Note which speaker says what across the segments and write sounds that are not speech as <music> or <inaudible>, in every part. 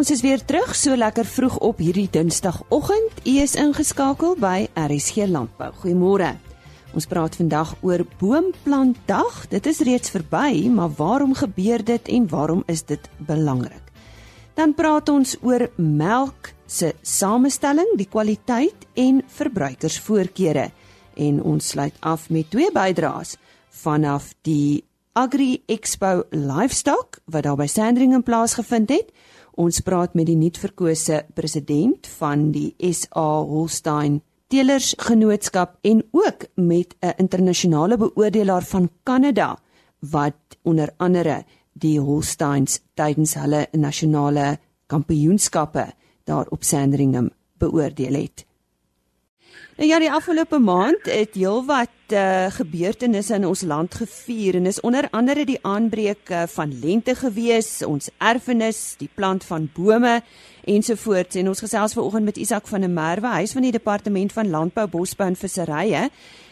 Speaker 1: ons is weer terug so lekker vroeg op hierdie Dinsdagoggend. U is ingeskakel by RSG Landbou. Goeiemôre. Ons praat vandag oor Boomplantdag. Dit is reeds verby, maar waarom gebeur dit en waarom is dit belangrik? Dan praat ons oor melk se samestelling, die kwaliteit en verbruikersvoorkeure. En ons sluit af met twee bydraes vanaf die Agri Expo Livestock wat daar by Sandringham plaasgevind het. Ons praat met die nuutverkose president van die SA Holstein Teelers Genootskap en ook met 'n internasionale beoordelaar van Kanada wat onder andere die Holsteins tydens hulle nasionale kampioenskappe daar op Sandringham beoordeel het. Nou ja, die afgelope maand het heelwat uh, gebeurtenisse in ons land gevier en is onder andere die aanbreek uh, van lente gewees, ons erfenis, die plant van bome ensovoorts en ons gesels vanoggend met Isak van der Merwe, hy is van die departement van landbou, bosbou en visserye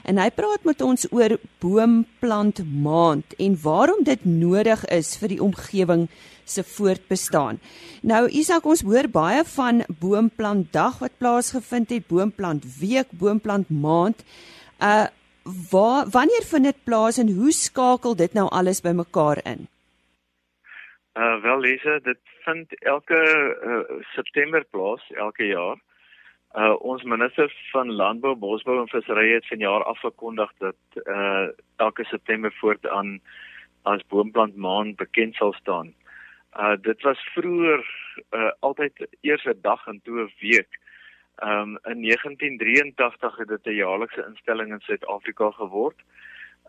Speaker 1: en hy praat met ons oor boomplant maand en waarom dit nodig is vir die omgewing se voortbestaan. Nou Isak, ons hoor baie van boomplantdag wat plaasgevind het, boomplant week, boomplant maand. Uh waar wanneer vind dit plaas en hoe skakel dit nou alles bymekaar in?
Speaker 2: Uh wel Lise, dit vind elke uh, September plaas elke jaar. Uh ons minister van landbou, bosbou en visserye het vanjaar afgekondig dat uh elke September voortaan as boomplant maand bekend sal staan. Uh dit was vroeër uh altyd eers 'n dag en toe 'n week. Um in 1983 het dit 'n jaarlikse instelling in Suid-Afrika geword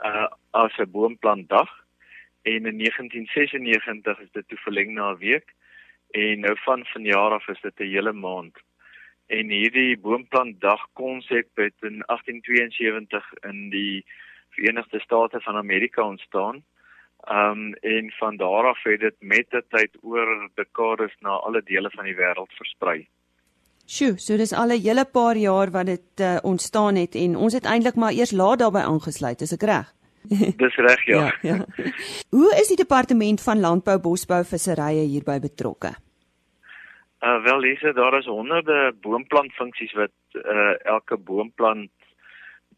Speaker 2: uh as 'n boomplantdag en in 1996 is dit toe verleng na 'n week en nou van vanjaar af is dit 'n hele maand. En hierdie boomplantdag konsep het in 1872 in die Verenigde State van Amerika ontstaan. Ehm um, en van daar af het dit met die tyd oor dekades na alle dele van die wêreld versprei.
Speaker 1: Sjoe, so dis al 'n hele paar jaar wat dit uh, ontstaan het en ons het eintlik maar eers laat daarbey aangesluit, is ek reg? <laughs>
Speaker 2: dis reg, ja. ja, ja.
Speaker 1: Hoe is die departement van landbou, bosbou, visserye hierby betrokke?
Speaker 2: Uh wel, Lise, daar is honderde boomplantfunksies wat uh elke boomplant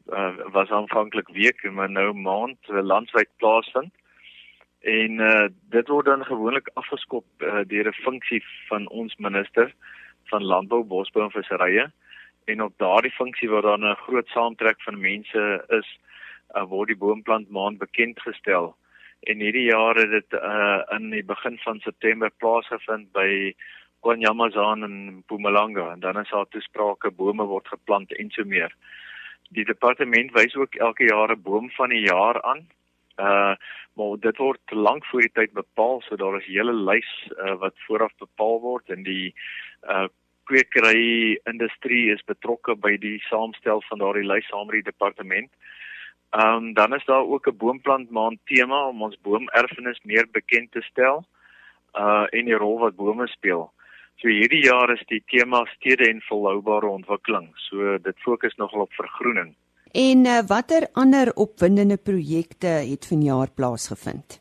Speaker 2: uh was aanvanklik week en nou maand uh, landwyd plaasvind en uh, dit word dan gewoonlik afgeskop uh, deur 'n funksie van ons minister van landbou, bosbou en visserye. En op daardie funksie waar dan 'n groot saamtrek van mense is uh, word die boomplant maand bekend gestel. En hierdie jaar het dit uh, in die begin van September plaasgevind by Kwanyamazan en Mpumalanga. En dan is daar toesprake bome word geplant en so meer. Die departement wys ook elke jaar 'n boom van die jaar aan. Uh maar dit word lank voor die tyd bepaal, so daar is 'n hele lys uh, wat vooraf bepaal word en die uh kwekery industrie is betrokke by die saamstel van daardie lys saam met die departement. Um dan is daar ook 'n boomplant maand tema om ons boomerfenis meer bekend te stel uh en die rol wat bome speel. So hierdie jaar is die tema stede en volhoubare ontwikkeling. So dit fokus nogal op vergroening.
Speaker 1: En uh, watter ander opwindende projekte het vanjaar plaasgevind?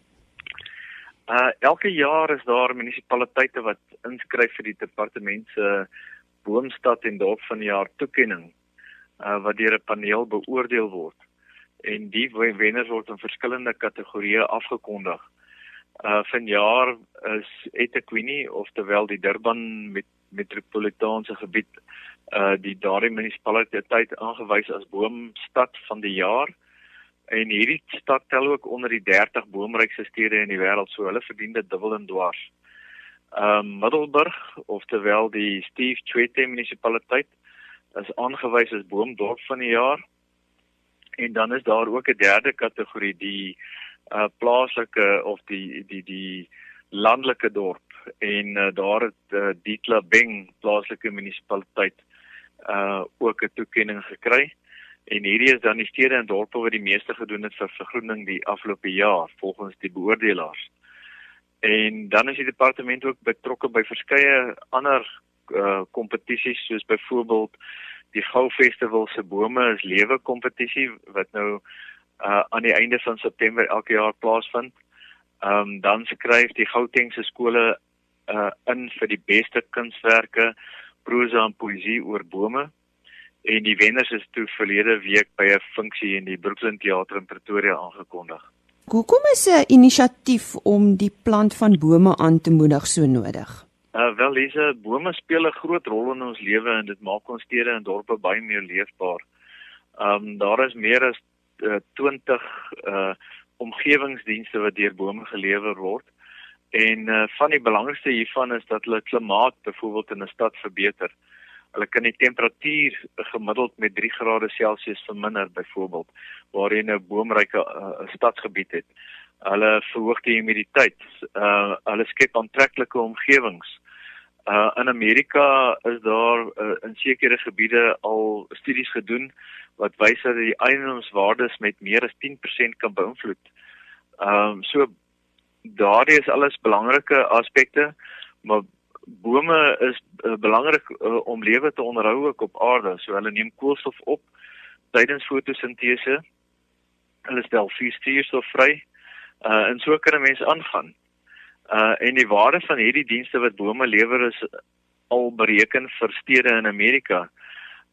Speaker 2: Uh elke jaar is daar munisipaliteite wat inskryf vir die departement se boomstad en dorp van die jaar toekenning uh wat deur 'n paneel beoordeel word. En die wenners word in verskillende kategorieë afgekondig. Uh vanjaar is Etaquini oftewel die Durban met metropolitaanse gebied uh die daardie munisipaliteit aangewys as boomstad van die jaar. En hierdie stad tel ook onder die 30 boomrykste stede in die wêreld, so hulle verdien dit dubbel en dwars. Ehm um, Middelburg, oftewel die Steve Tshwete munisipaliteit, is aangewys as boomdorp van die jaar. En dan is daar ook 'n derde kategorie, die uh plaaslike of die die die landelike dorp en uh, daar het uh, Dietla Beng plaaslike munisipaliteit uh ook 'n toekenning gekry. En hierdie is dan die stede en dorpe wat die meeste gedoen het vir vergroening die afgelope jaar volgens die beoordelaars. En dan is die departement ook betrokke by verskeie ander uh kompetisies soos byvoorbeeld die Gou Festival se bome is lewe kompetisie wat nou uh aan die einde van September elke jaar plaasvind. Ehm um, dan skryf die Gautengse skole uh in vir die beste kunswerke, prosa en poësie oor bome. En die wenners is toe verlede week by 'n funksie in die Brooklyn Theater in Pretoria aangekondig.
Speaker 1: Hoekom is 'n inisiatief om die plant van bome aan te moedig so nodig?
Speaker 2: Uh wel, hierse bome speel 'n groot rol in ons lewe en dit maak ons stede en dorpe baie meer leefbaar. Um daar is meer as uh, 20 uh omgewingsdienste wat deur bome gelewer word. En uh, van die belangrikste hiervan is dat hulle klimaat byvoorbeeld in 'n stad verbeter. Hulle kan die temperatuur gemiddeld met 3 grade Celsius verminder byvoorbeeld waar jy 'n boomryke uh, stadsgebied het. Hulle verhoog die humiditeit. Uh hulle skep aantreklike omgewings. Uh in Amerika is daar uh, in sekere gebiede al studies gedoen wat wys dat die eiendomswaardes met meer as 10% kan beïnvloed. Ehm um, so daardie is alles belangrike aspekte, maar bome is uh, belangrik uh, om lewe te onderhou ook op aarde. So hulle neem koolstof op tydens fotosintese. Hulle stel suurstof vry. Uh en so kan 'n mens aangaan. Uh en die waarde van hierdie dienste wat bome lewer is al bereken vir stede in Amerika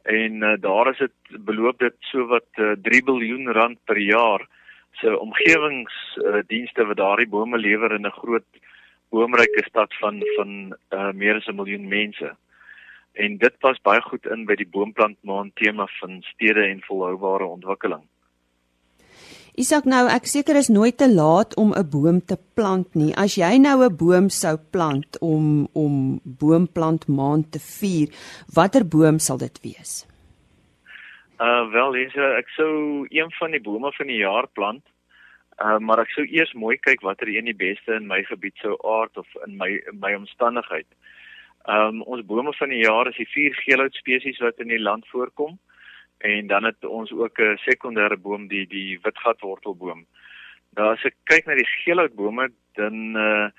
Speaker 2: en uh, daar is dit beloop dit so wat uh, 3 miljard rand per jaar se so, omgewingsdienste uh, wat daardie bome lewer in 'n groot boomryke stad van van uh, meer as 'n miljoen mense. En dit pas baie goed in by die boomplant maand tema van stede en volhoubare ontwikkeling.
Speaker 1: Isak nou, ek seker is nooit te laat om 'n boom te plant nie. As jy nou 'n boom sou plant om om boomplant maand te vier, watter boom sal dit wees?
Speaker 2: Uh wel, Lise, ek sou een van die bome van die jaar plant. Uh maar ek sou eers mooi kyk watter een die beste in my gebied sou aard of in my in my omstandigheid. Um ons bome van die jaar is die vier geelhout spesies wat in die land voorkom en dan het ons ook 'n sekondêre boom die die witgatwortelboom. Nou as ek kyk na die geelhoutbome dan uh,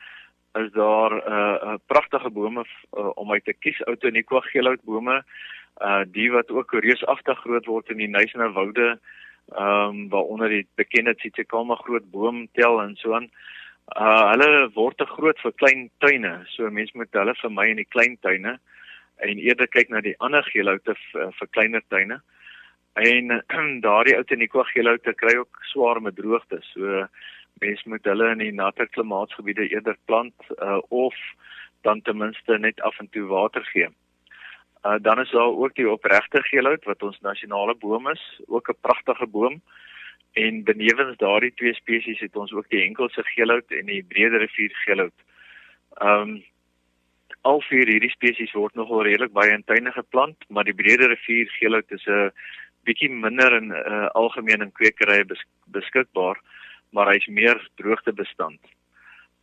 Speaker 2: is daar 'n uh, pragtige bome uh, om uit te kies Outoniqua geelhoutbome uh die wat ook reusagtig groot word in die Nysna woude ehm um, waaronder die bekende Tsitsikamma groot boom tel en so aan. Uh hulle word te groot vir klein tuine. So mense moet hulle vir my in die klein tuine en eerder kyk na die ander geelhoute vir kleiner tuine. En <clears throat> daardie ou Teniqua geelhoute kry ook swaar met droogte. So mens moet hulle in die natter klimaatsgebiede eerder plant uh, of dan ten minste net af en toe water gee. Uh, dan is daar ook die opregte geelhout wat ons nasionale boom is, ook 'n pragtige boom. En benewens daardie twee spesies het ons ook die enkelse geelhout en die breë rivier geelhout. Ehm um, al vier hierdie spesies word nogal redelik baie in tuine geplant, maar die breë rivier geelhout is 'n bietjie minder in uh, algemeen in kwekerye bes beskikbaar, maar hy's meer droogtebestand.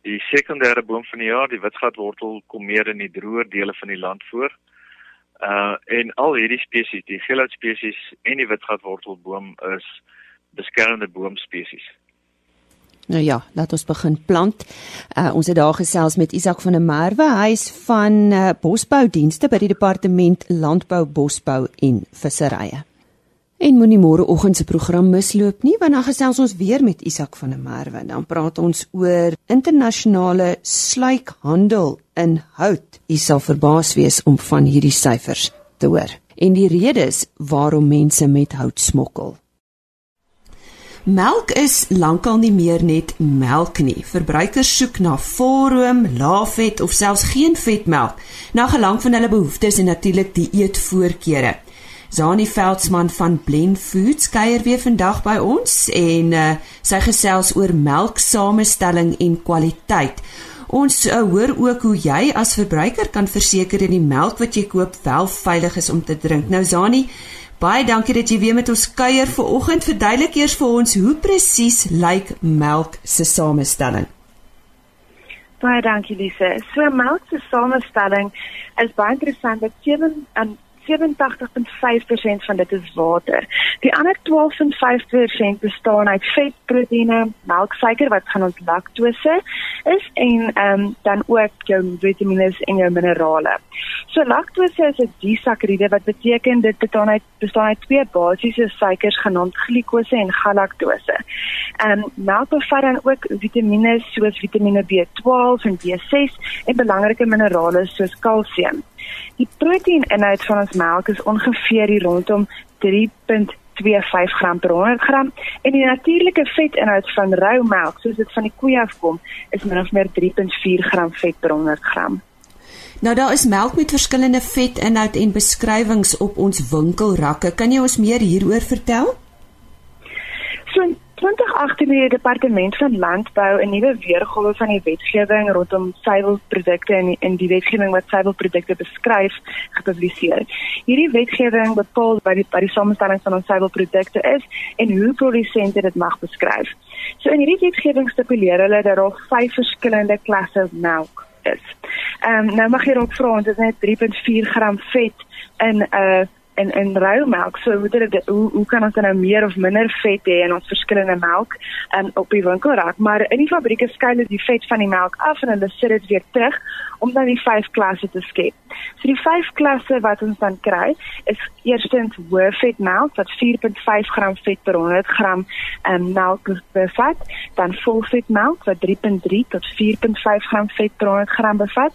Speaker 2: Die sekondêre boom van die jaar, die witgatwortel, kom meer in die droër dele van die land voor. Uh en al hierdie spesies, die geelhout spesies en die witgatwortelboom is beskermde boomspesies.
Speaker 1: Nou ja, laat ons begin plant. Uh, ons het daar gesels met Isak van der Merwe, hy is van uh, bosboudienste by die departement landbou, bosbou en visserye. En moenie môreoggend se program misloop nie want dan gesels ons weer met Isak van der Merwe. Dan praat ons oor internasionale sluikhandel in hout. U sal verbaas wees om van hierdie syfers te hoor. En die redes waarom mense met hout smokkel. Melk is lankal nie meer net melk nie. Verbruikers soek na volroom, laafvet of selfs geen vetmelk, na gelang van hulle behoeftes en natuurlik die eetvoorkeure. Zani Veldsmann van Blend Foods kuier weer vandag by ons en uh, sy gesels oor melksamestelling en kwaliteit. Ons uh, hoor ook hoe jy as verbruiker kan verseker dat die melk wat jy koop wel veilig is om te drink. Nou Zani, baie dankie dat jy weer met ons kuier vanoggend. Verduidelik eers vir ons hoe presies lyk melk se samestelling.
Speaker 3: Baie dankie Lise. So melk se samestelling is baie interessant. Dit 7 en 87.5% van dit is water. Die ander 12.5% bestaan uit vet, proteïene, melksuiker wat gaan ons laktose is en ehm um, dan ook jou vitamiene en jou minerale. So laktose is 'n disakkariede wat beteken dit bestaan uit bestaan uit twee basiese suikers genaamd glikose en galaktose. Ehm um, melk bevat dan ook vitamiene soos vitamiene B12 en B6 en belangrike minerale soos kalsium. Die proteïninhoud van ons melk is ongeveer hier rondom 3.25 gram per 100 gram en die natuurlike vetinhoud van rou melk soos dit van die koe afkom is min of meer 3.4 gram vet per 100 gram.
Speaker 1: Nou daar is melk met verskillende vetinhoud en beskrywings op ons winkelrakke. Kan jy ons meer hieroor vertel?
Speaker 3: 2018 het die departement van landbou 'n nuwe weergawe van die wetgewing rondom suiwelprodukte en in die wetgewing wat suiwelprodukte beskryf gepubliseer. Hierdie wetgewing bepaal wat die, die samestelling van ons suiwelprodukte is en hoe produsente dit mag beskryf. So in hierdie wetgewing stipuleer hulle dat daar vyf verskillende klasse melk is. Ehm um, nou mag jy ook vra dit is net 3.4 gram vet in 'n uh, in in rou melk. So hoe dit hoe hoe kan ons dan nou meer of minder vet hê in ons verskillende melk um, op die winkelrak? Maar in die fabrieke skei hulle die vet van die melk af en hulle sit dit weer terug om dan die vyf klasse te skep. So die vyf klasse wat ons dan kry is eerstens hoë vet melk wat 4.5 gram vet per 100 gram um, melk bevat, dan volvet melk wat 3.3 tot 4.5 gram vet per 100 gram bevat,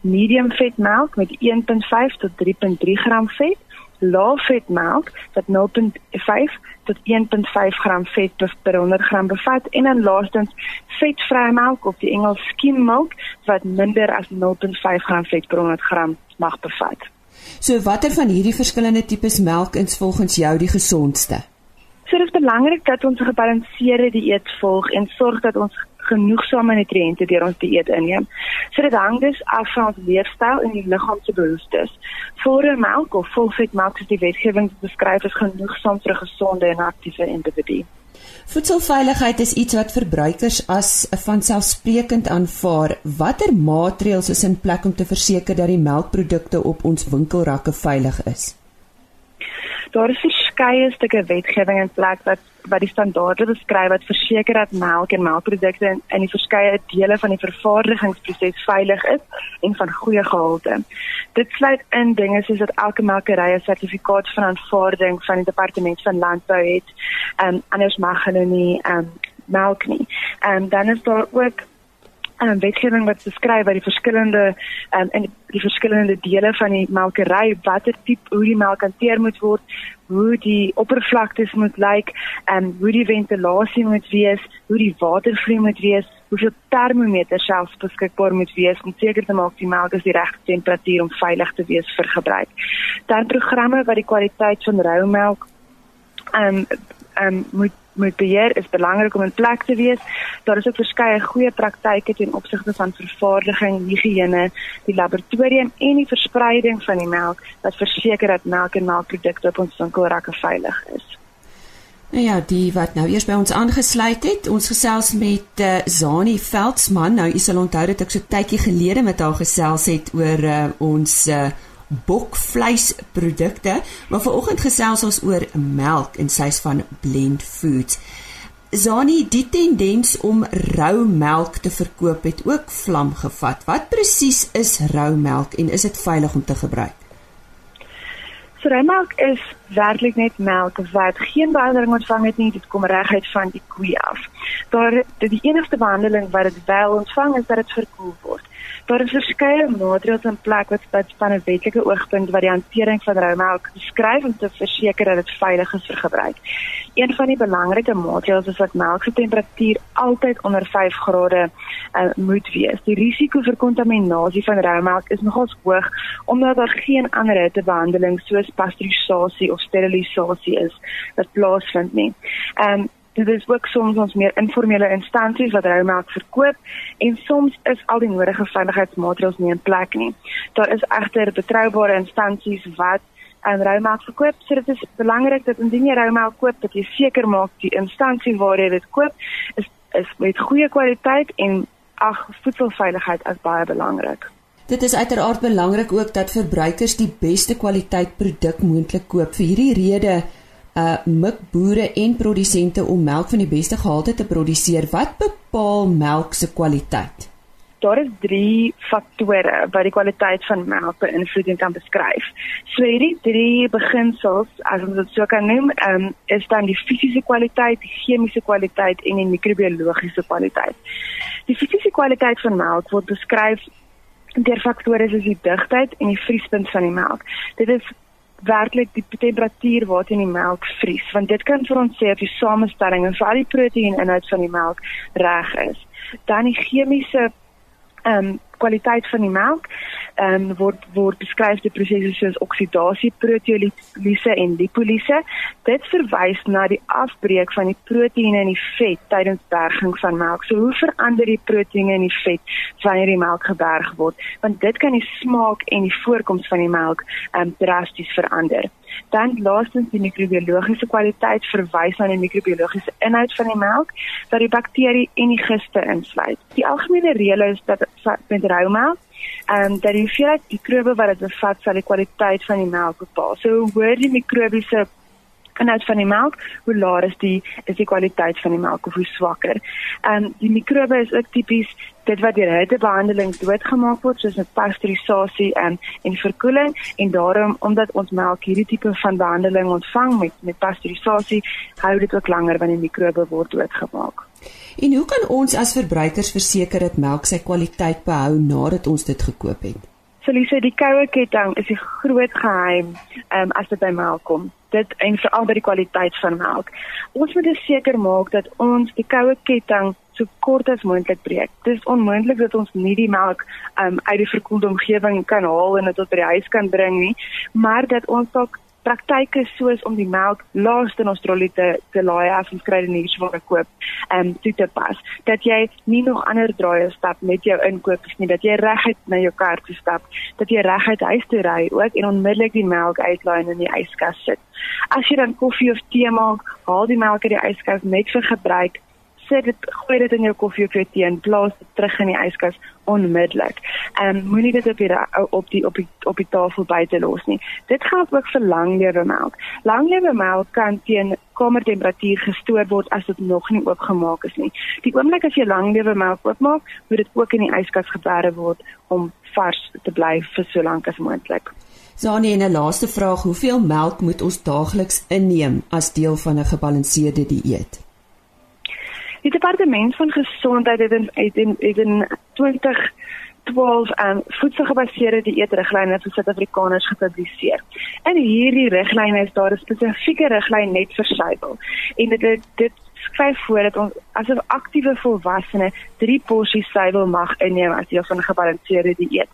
Speaker 3: medium vet melk met 1.5 tot 3.3 gram vet laafvetmelk wat 0.5 tot 1.5 gram vet per 100 gram bevat en dan laastens vetvrye melk of die Engels skim milk wat minder as 0.5 gram vet per 100 gram mag bevat.
Speaker 1: So watter van hierdie verskillende tipes melk is volgens jou die gesondste?
Speaker 3: So dit is belangrik dat ons 'n gebalanseerde dieet volg en sorg dat ons genoegsame nutriënte deur ons dieet inneem. So dit hang dus af van ons leefstyl en die liggaam se behoeftes. Volle melk of volvet melk is die wetgewing beskryf as genoegsaam vir 'n gesonde en aktiewe individu.
Speaker 1: Voedselveiligheid is iets wat verbruikers as vanselfsprekend aanvaar. Watter maatreëls is in plek om te verseker dat die melkprodukte op ons winkelrakke veilig is?
Speaker 3: Daar is verskeie stukke wetgewing in plek wat wat die standaarde beskryf wat verseker dat melk en melkprodukte in, in die verskeie dele van die vervaardigingsproses veilig is en van goeie gehalte. Dit sluit in dinge soos dat elke melkery 'n sertifikaat van aanvaarding van die departement van landbou het. Ehm um, anders mag hulle nie ehm um, melk nie. En dan is daar ook um, wetgewing wat beskryf wat die verskillende um, in die verskillende dele van die melkery watter tipe hoe die melk hanteer moet word, hoe die oppervlaktes moet lyk en hoe die ventilasie moet wees, hoe die watervloei moet wees, hoeveel termometers selfs beskikbaar moet wees om seker te maak die melk is die regte temperatuur om veilig te wees vir gebruik. Dan programme wat die kwaliteit van rou melk ehm um, ehm um, moet moet beheer is belangrik om in plek te wees. Daar is ook verskeie goeie praktyke ten opsigte van vervaardiging, higiëne, die laboratorium en die verspreiding van die melk wat verseker dat melk en melkprodukte op ons winkelrakke veilig is.
Speaker 1: Nou ja, die wat nou eers by ons aangesluit het, ons gesels met uh, Zani Veldsmann. Nou, u sal onthou dat ek so tydjie gelede met haar gesels het oor uh, ons uh, bokvleisprodukte, maar vanoggend gesels ons oor melk en sy's van Blend Foods. Zani, die tendens om rou melk te verkoop het ook vlam gevat. Wat presies is rou melk en is dit veilig om te gebruik?
Speaker 3: So rou melk is werklik net melk wat geen behandeling ontvang het nie, dit kom reguit van die koe af. Daar die enigste behandeling wat dit wel ontvang is dat dit verkoel word. Daar is verskeie maatreëls in plek wat wat van 'n wetlike oogpunt wat die hantering van roumelk beskryf om te verseker dat dit veilig is vir gebruik. Een van die belangrike maatreëls is dat melk se temperatuur altyd onder 5 grade uh, moet wees. Die risiko vir kontaminasie van roumelk is nogals hoog omdat daar geen ander hittebehandeling soos pasteurisasie of sterilisasie is wat plaasvind nie. Ehm um, dit is ook soms ons meer informele instansies wat roumelk verkoop en soms is al die nodige veiligheidsmaatreëls nie in plek nie. Daar is egter betroubare instansies wat en um, roumelk verkoop. So dit is belangrik dat indien jy roumelk koop, dat jy seker maak die instansie waar jy dit koop is is met goeie kwaliteit en ag voedselveiligheid is baie belangrik.
Speaker 1: Dit is uiteraard belangrik ook dat verbruikers die beste kwaliteit produk moontlik koop. Vir hierdie rede uh mik boere en produsente om melk van die beste gehalte te produseer. Wat bepaal melk se kwaliteit?
Speaker 3: Daar is 3 faktore wat die kwaliteit van melk beïnvloed en kan beskryf. So hierdie 3 beginsels, as ons dit so kan noem, um, is dan die fisiese kwaliteit, die chemiese kwaliteit en die microbiologiese kwaliteit. Die fisiese kwaliteit van melk word beskryf deur faktore soos die digtheid en die vriespunt van die melk. Dit is werklik die temperatuur waarteen die melk vries, want dit kan vir ons sê of die samestelling en veral die proteïninhoud van die melk reg is. Dan die chemiese ehm um, kwaliteit van die melk ehm um, word word beskryf die prosesse soos oksidasie, proteolise en lipolise. Dit verwys na die afbreek van die proteïene in die vet tydens berging van melk. So hoe verander die proteïene in die vet wanneer die melk geberg word? Want dit kan die smaak en die voorkoms van die melk ehm um, drasties verander. Dan laastens die mikrobiologiese kwaliteit verwys na die mikrobiologiese inhoud van die melk wat die bakterie en die giste insluit. Die algemene reël is dat met roumelk en um, dat die mikrobe wat dit bevat sal die kwaliteit van die melk bepaal. So hoe hoër die mikrobiese inhoud van die melk, hoe laer is die is die kwaliteit van die melk of hoe swakker. En um, die mikrobe is ook tipies dit wat deur hittebehandeling doodgemaak word soos met pasteurisasie en en verkoeling en daarom omdat ons melk hierdie tipe van behandeling ontvang met met pasteurisasie, hou dit ook langer wanneer die mikrobe word doodgemaak.
Speaker 1: En hoe kan ons as verbruikers verseker dat melk sy kwaliteit behou nadat ons dit gekoop het?
Speaker 3: Solise die koue ketting is die groot geheim um, as dit by melk kom. Dit en veral by die kwaliteit van melk. Ons moet seker maak dat ons die koue ketting so kort as moontlik breek. Dit is onmoontlik dat ons nie die melk um, uit die verkoelde omgewing kan haal en dit tot by die huis kan bring nie, maar dat ons dalk praktyke soos om die melk laaste in ons trolly te te laai af en kry dit nie waar ek koop ehm um, toe te pas. Dat jy nie nog ander draaie stap met jou inkopies nie dat jy reguit na jou kar toe stap dat jy reguit huis toe ry ook en onmiddellik die melk uitlaai en in die yskas sit. As jy dan koffie of tee maak haal die melk uit die yskas net vir gebruik sit dit gooi dit in jou koffie of jou tee en plaas dit terug in die yskas onmiddellik. Ehm um, moenie dit op die op die op die op die tafel buite los nie. Dit geld ook vir langlewe melk. Langlewe melk kan teen kamertemperatuur gestoor word as dit nog nie oopgemaak is nie. Die oomblik as jy langlewe melk oopmaak, moet dit ook in die yskas geberg word om vars te bly vir so lank as moontlik.
Speaker 1: Sanie, 'n laaste vraag, hoeveel melk moet ons daagliks inneem as deel van 'n gebalanseerde dieet?
Speaker 3: Die departement van gesondheid het in het in, het in 2012 aan um, voedselgebaseerde dieetriglyne vir Suid-Afrikaners gepubliseer. In hierdie riglyne is daar 'n spesifieke riglyn net vir suiwel. En dit dit, dit skryf voor dat ons as 'n aktiewe volwassene 3 porsies suiwel mag inneem as deel van 'n gebalanseerde dieet.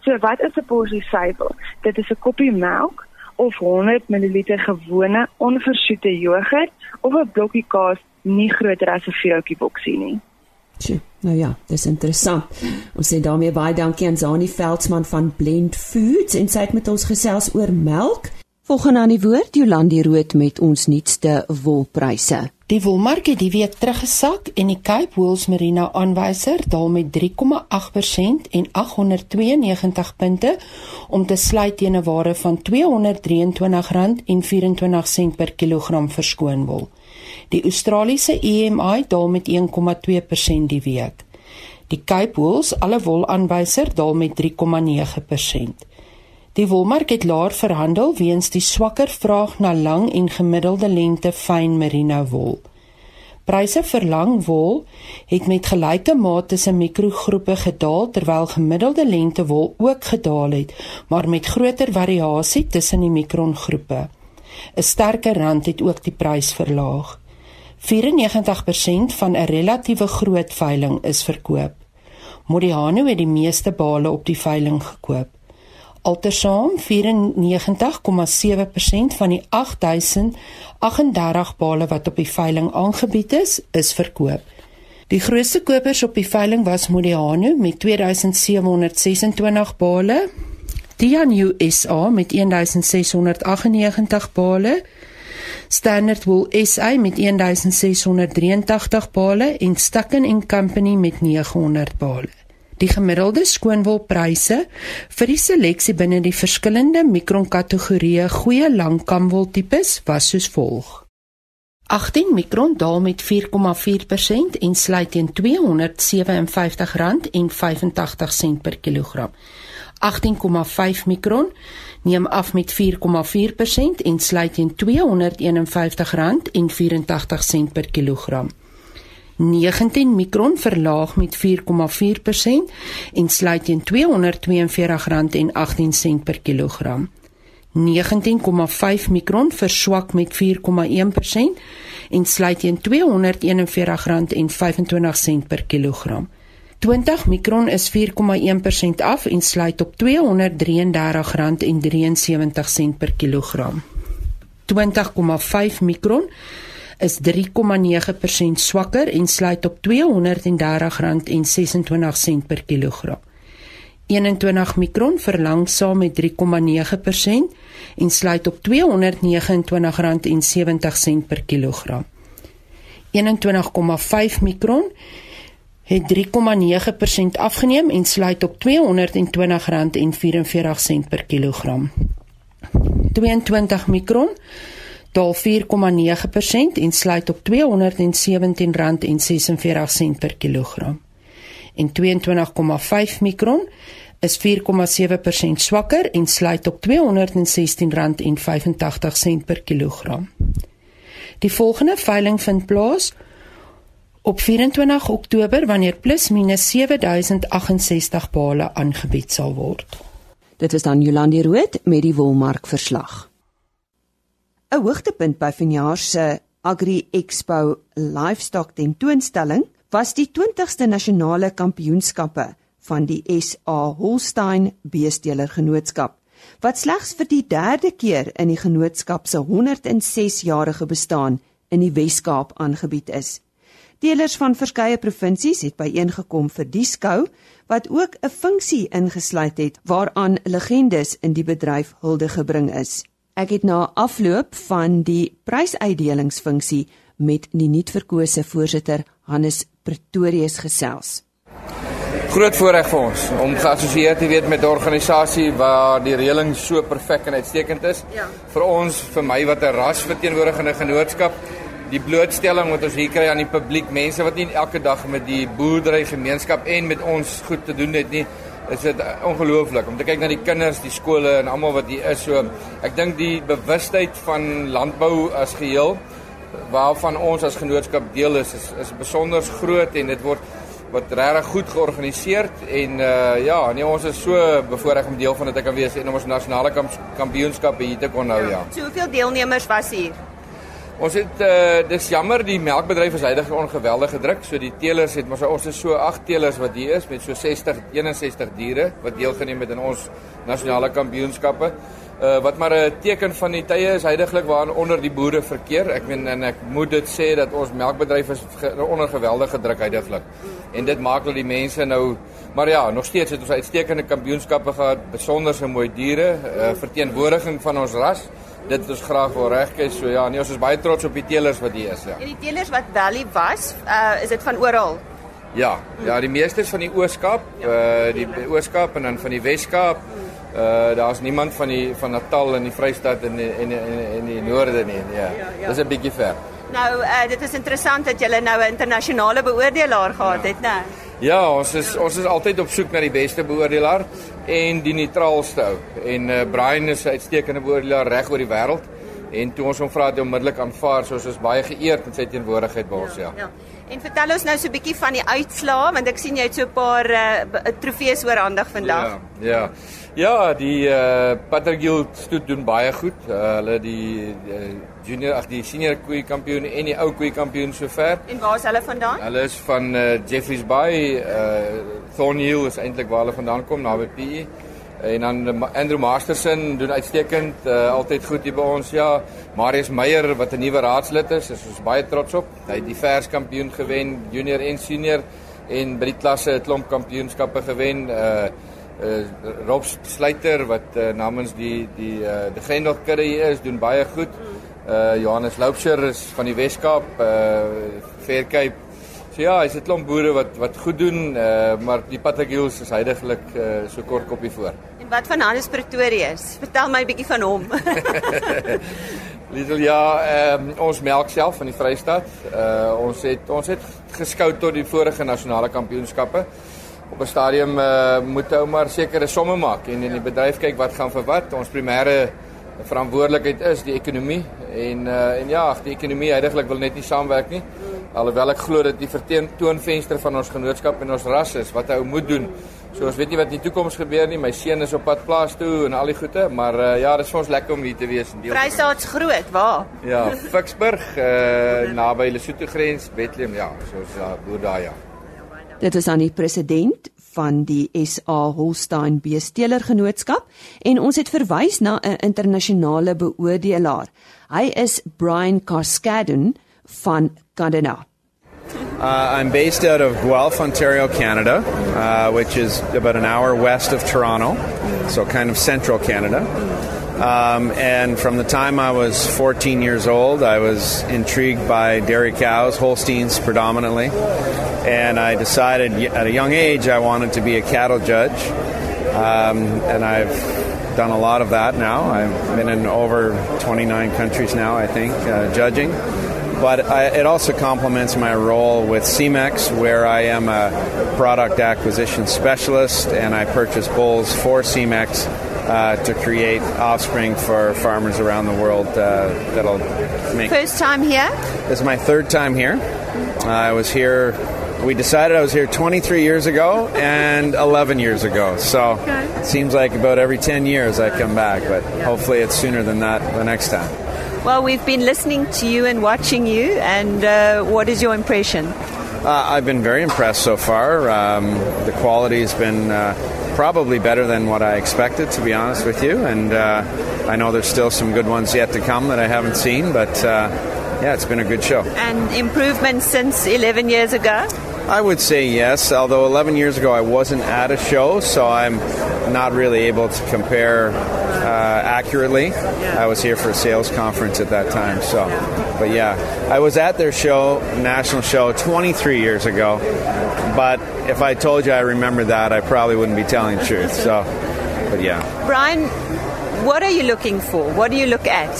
Speaker 3: So wat is 'n porsie suiwel? Dit is 'n koppie melk of 100 ml gewone onversoete jogurt of 'n blokkie kaas nie groter as 'n vuurhoutjie boksie nie.
Speaker 1: Tjoe, nou ja, dis interessant. Ons sê daarmee baie dankie aan Zani Veldsmann van Blend Foods en sy het met ons gesels oor melk. Volgende aan die woord Jolandi Rood met ons nuutste wolpryse.
Speaker 4: Die wolmark het die week teruggesak en die Cape Wools Merino aanwyser daal met 3,8% en 892 punte om te sluit teen 'n waarde van R223.24 per kilogram verskoon wol. Die Australiese EMI daal met 1,2% die week. Die Cape Wools alle wol aanwyser daal met 3,9%. Die wolmark het laer verhandel weens die swakker vraag na lang en gemiddelde lengte fyn merino wol. Pryse vir lang wol het met gelyke mate tussen mikrogroepe gedaal terwyl gemiddelde lengte wol ook gedaal het, maar met groter variasie tussen die mikrongroepe. 'n Sterker rand het ook die prys verlaag. 94% van 'n relatiewe groot veiling is verkoop. Modiano het die meeste bale op die veiling gekoop. Altesaam 94,7% van die 8038 bale wat op die veiling aangebied is, is verkoop. Die grootste kopers op die veiling was Modiano met 2726 bale, Tianyu SA met 1698 bale, Standard Wool SA met 1683 bale en Stucken & Company met 900 bale. Die gemiddelde skoonwolpryse vir die seleksie binne die verskillende mikronkategorieë goeie langkamwol tipes was soos volg: 18 mikron daal met 4,4% en sluit teen R257,85 per kilogram. 18,5 mikron neem af met 4,4% en sluit teen R251,84 per kilogram. 19 mikron verlaag met 4,4% en sluit teen R242,18 per kilogram. 19,5 mikron verswak met 4,1% en sluit teen R241,25 per kilogram. 20 mikron is 4,1% af en sluit op R233,73 per kilogram. 20,5 mikron is 3,9% swakker en sluit op R230,26 per kilogram. 21 mikron verlangsaam met 3,9% en sluit op R229,70 per kilogram. 21,5 mikron het 3,9% afgeneem en sluit op R220,44 per kilogram. 22 mikron daal 4,9% en sluit op R217,46 per kilogram. En 22,5 mikron is 4,7% swakker en sluit op R216,85 per kilogram. Die volgende veiling vind plaas op 24 Oktober wanneer plus minus 7068 bale aangebied sal word.
Speaker 1: Dit is dan Jolandi Rood met die wolmark verslag. 'n Hoogtepunt by vanjaar se Agri Expo Livestock tentoonstelling was die 20ste nasionale kampioenskappe van die SA Holstein Beesteler Genootskap wat slegs vir die derde keer in die genootskap se 106 jarige bestaan in die Wes-Kaap aangebied is. Teelers van verskeie provinsies het byeengekom vir die skou wat ook 'n funksie ingesluit het waaraan legendes in die bedryf hulde gebring is. Ek het na afloop van die prysuitdelingsfunksie met die nuutverkose voorsitter Hannes Pretorius gesels.
Speaker 5: Groot voorreg vir ons om geassosieer te wees met 'n organisasie waar die reëling so perfek en uitstekend is. Ja. Vir ons, vir my wat 'n rasverteenwoordigende genootskap die blootstelling wat ons hier kry aan die publiek, mense wat nie elke dag met die boerdery gemeenskap en met ons goed te doen het nie, is dit ongelooflik om te kyk na die kinders, die skole en almal wat hier is. So ek dink die bewustheid van landbou as geheel waarvan ons as genootskap deel is, is is besonder groot en dit word wat regtig goed georganiseer en uh ja, nee ons is so bevoorreg om deel van dit te kan wees en om ons nasionale kampioenskappe hier te kon hou ja.
Speaker 6: So hoeveel deelnemers was hier?
Speaker 5: Ons het uh dis jammer die melkbedryf is heidaglik ongeweldig gedruk. So die teelers het maar ons is so 8 teelers wat hier is met so 60 61 diere wat deelgeneem het in ons nasionale kampioenskappe. Uh wat maar 'n teken van die tye is heidaglik waarin onder die boere verkeer. Ek meen en ek moet dit sê dat ons melkbedryf is ge, onder geweldige druk heidaglik. En dit maak dat die mense nou maar ja, nog steeds het ons uitstekende kampioenskappe gehad, besonderse mooi diere, uh verteenwoordiging van ons ras dit is graag wil regkry. So ja, nee, ons is baie trots op die teelers wat hier is, ja.
Speaker 6: En die teelers wat hier was, uh is dit van oral?
Speaker 5: Ja, ja, die meeste is van die Oos-Kaap, uh die Oos-Kaap en dan van die Wes-Kaap. Uh daar's niemand van die van Natal en die Vrystaat en en en in die noorde nie. Ja. ja, ja. Dis 'n bietjie ver.
Speaker 6: Nou, uh dit is interessant dat julle nou 'n internasionale beoordelaar gehad ja. het, né?
Speaker 5: Ja, ons is ons is altyd op soek na die beste beoordelaar en die neutraalste ou. En uh, Brian is 'n uitstekende beoordelaar reg oor die wêreld. En toe ons hom vra het om onmiddellik aanvaar, so ons is baie geëerd met sy teenwoordigheid by ons, ja. ja.
Speaker 6: En vertel ons nou so 'n bietjie van die uitslae want ek sien jy het so 'n paar uh, trofees oorhandig vandag.
Speaker 5: Ja. Ja. Ja, die uh Patergill stoet doen baie goed. Uh, hulle die, die junior ag die senior koei kampioen en die ou koei kampioen sover.
Speaker 6: En waar is hulle vandaan?
Speaker 5: Hulle is van uh Jeffreys Bay, uh Thornhill is eintlik waar hulle vandaan kom naby PE. En dan Andrew Masterson doen uitstekend, uh, altyd goed hier by ons. Ja, Marius Meyer wat 'n nuwe raadslid is, is ons baie trots op. Hy het die vers kampioen gewen, junior en senior en by die klasse 'n klomp kampioenskappe gewen. Uh uh Rob Sluiter wat uh, namens die die uh die Gendel kudde hier is, doen baie goed. Uh Johannes Loupsher is van die Weskaap, uh Fair Cape. So ja, hy's 'n klomp boere wat wat goed doen, uh, maar die Patagiels is heidaglik uh, so kort kopie voor.
Speaker 6: En wat van Hannes Pretorius? Vertel my 'n bietjie van hom. <laughs>
Speaker 5: Lidl ja, ehm um, ons melk self van die Vrystaat. Uh ons het ons het geskou tot die vorige nasionale kampioenskappe. Op 'n stadium uh moet ou maar sekere somme maak en in die bedryf kyk wat gaan vir wat. Ons primêre verantwoordelikheid is die ekonomie en uh en ja, die ekonomie heidaglik wil net nie saamwerk nie. Alhoewel ek glo dat die vertoonvenster van ons genootskap en ons ras is wat hy moet doen. So ons weet nie wat in die toekoms gebeur nie. My seun is op pad plaas toe en al die goeie, maar uh, ja, dit is vir ons lekker om hier te wees
Speaker 6: en deel. Vrystaat's groot, waar?
Speaker 5: Ja, Ficksburg, uh naby Lesotho grens, Bethlehem, ja, soos ja, boer daar ja.
Speaker 1: Dit is aan die president van die SA Holstein Beesteler Genootskap en ons het verwys na 'n internasionale beoordelaar. Hy is Brian Cascadon van Canada.
Speaker 7: Uh, I'm based out of Guelph, Ontario, Canada, uh, which is about an hour west of Toronto, so kind of central Canada. Um, and from the time I was 14 years old, I was intrigued by dairy cows, Holsteins predominantly. And I decided at a young age I wanted to be a cattle judge. Um, and I've done a lot of that now. I've been in over 29 countries now, I think, uh, judging but I, it also complements my role with CMEX, where I am a product acquisition specialist and I purchase bulls for CMEX uh, to create offspring for farmers around the world uh, that'll make.
Speaker 6: First time here?
Speaker 7: This is my third time here. I was here. We decided I was here 23 years ago and 11 years ago. So okay. it seems like about every 10 years I come back, but hopefully it's sooner than that the next time.
Speaker 6: Well, we've been listening to you and watching you, and uh, what is your impression?
Speaker 7: Uh, I've been very impressed so far. Um, the quality has been uh, probably better than what I expected, to be honest with you, and uh, I know there's still some good ones yet to come that I haven't seen, but uh, yeah, it's been a good show.
Speaker 6: And improvement since 11 years ago?
Speaker 7: I would say yes, although 11 years ago I wasn't at a show, so I'm not really able to compare uh, accurately. I was here for a sales conference at that time. So, but yeah, I was at their show, national show, 23 years ago. But if I told you I remember that, I probably wouldn't be telling the truth. So, but yeah.
Speaker 6: Brian, what are you looking for? What do you look at?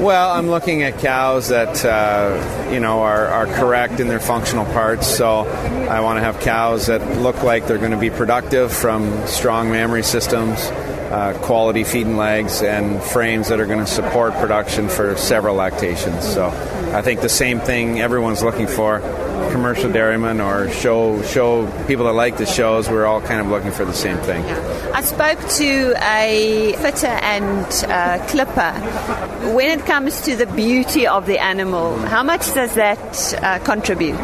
Speaker 7: Well, I'm looking at cows that uh, you know are, are correct in their functional parts. So I want to have cows that look like they're going to be productive from strong mammary systems, uh, quality feeding legs, and frames that are going to support production for several lactations. So I think the same thing everyone's looking for commercial dairymen or show show people that like the shows, we're all kind of looking for the same thing.
Speaker 6: Yeah. I spoke to a fitter and uh, clipper. When it comes to the beauty of the animal, how much does that uh, contribute?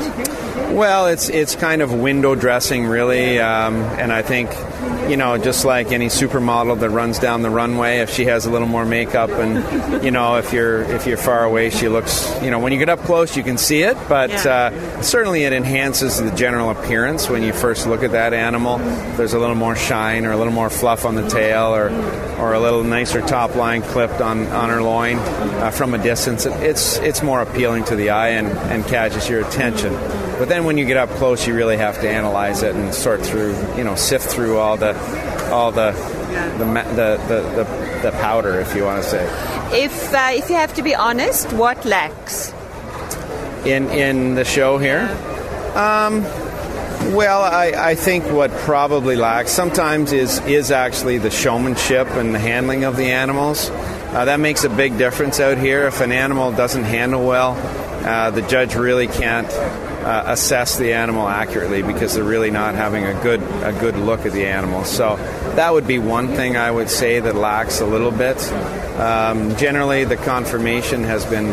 Speaker 7: Well, it's it's kind of window dressing, really, um, and I think you know, just like any supermodel that runs down the runway, if she has a little more makeup, and you know, if you're if you're far away, she looks, you know, when you get up close, you can see it, but yeah. uh, certainly it enhances the general appearance when you first look at that animal. There's a little more shine or a little more fluff on the tail, or or a little nicer top line clipped on on her loin uh, from a distance. It's it's more appealing to the eye and and catches your attention. But then when you get up close, you really have to analyze it and sort through, you know, sift through all the, all the, the, the, the, the, the powder, if you want to say.
Speaker 6: If uh, if you have to be honest, what lacks?
Speaker 7: In in the show here, um, well, I, I think what probably lacks sometimes is is actually the showmanship and the handling of the animals. Uh, that makes a big difference out here. If an animal doesn't handle well, uh, the judge really can't uh, assess the animal accurately because they're really not having a good a good look at the animal. So that would be one thing I would say that lacks a little bit. Um, generally, the confirmation has been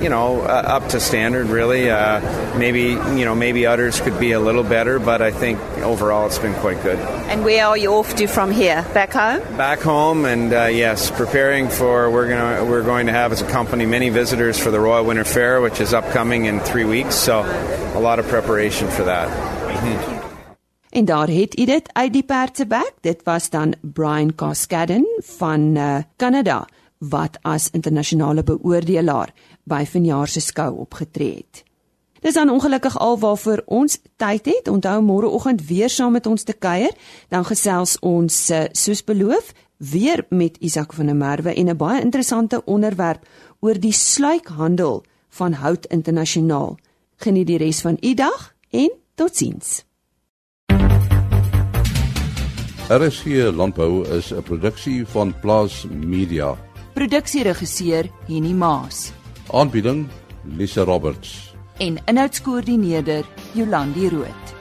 Speaker 7: you know, uh, up to standard. Really, uh, maybe you know, maybe udders could be a little better, but I think overall it's been quite good.
Speaker 6: And where are you off to from here? Back home?
Speaker 7: Back home, and uh, yes, preparing for we're gonna we're going to have as a company many visitors for the Royal Winter Fair, which is upcoming in three weeks. So, a lot of preparation for that.
Speaker 1: Mm-hmm. En daar het u dit uit die perdsebek. Dit was dan Brian Cascadden van uh, Canada wat as internasionale beoordelaar by vanjaar se skou opgetree het. Dis dan ongelukkig al waarvoor ons tyd het. Onthou môreoggend weer saam met ons te kuier, dan gesels ons eh, soos beloof weer met Isak van der Merwe en 'n baie interessante onderwerp oor die sluikhandel van hout internasionaal. Geniet die res van u dag en totsiens.
Speaker 8: RSG Landbou is 'n produksie van Plaas Media.
Speaker 1: Produksieregisseur Henny Maas
Speaker 8: Aanbieding Lisa Roberts.
Speaker 1: en inhoudskoördineerder Jolandi Root.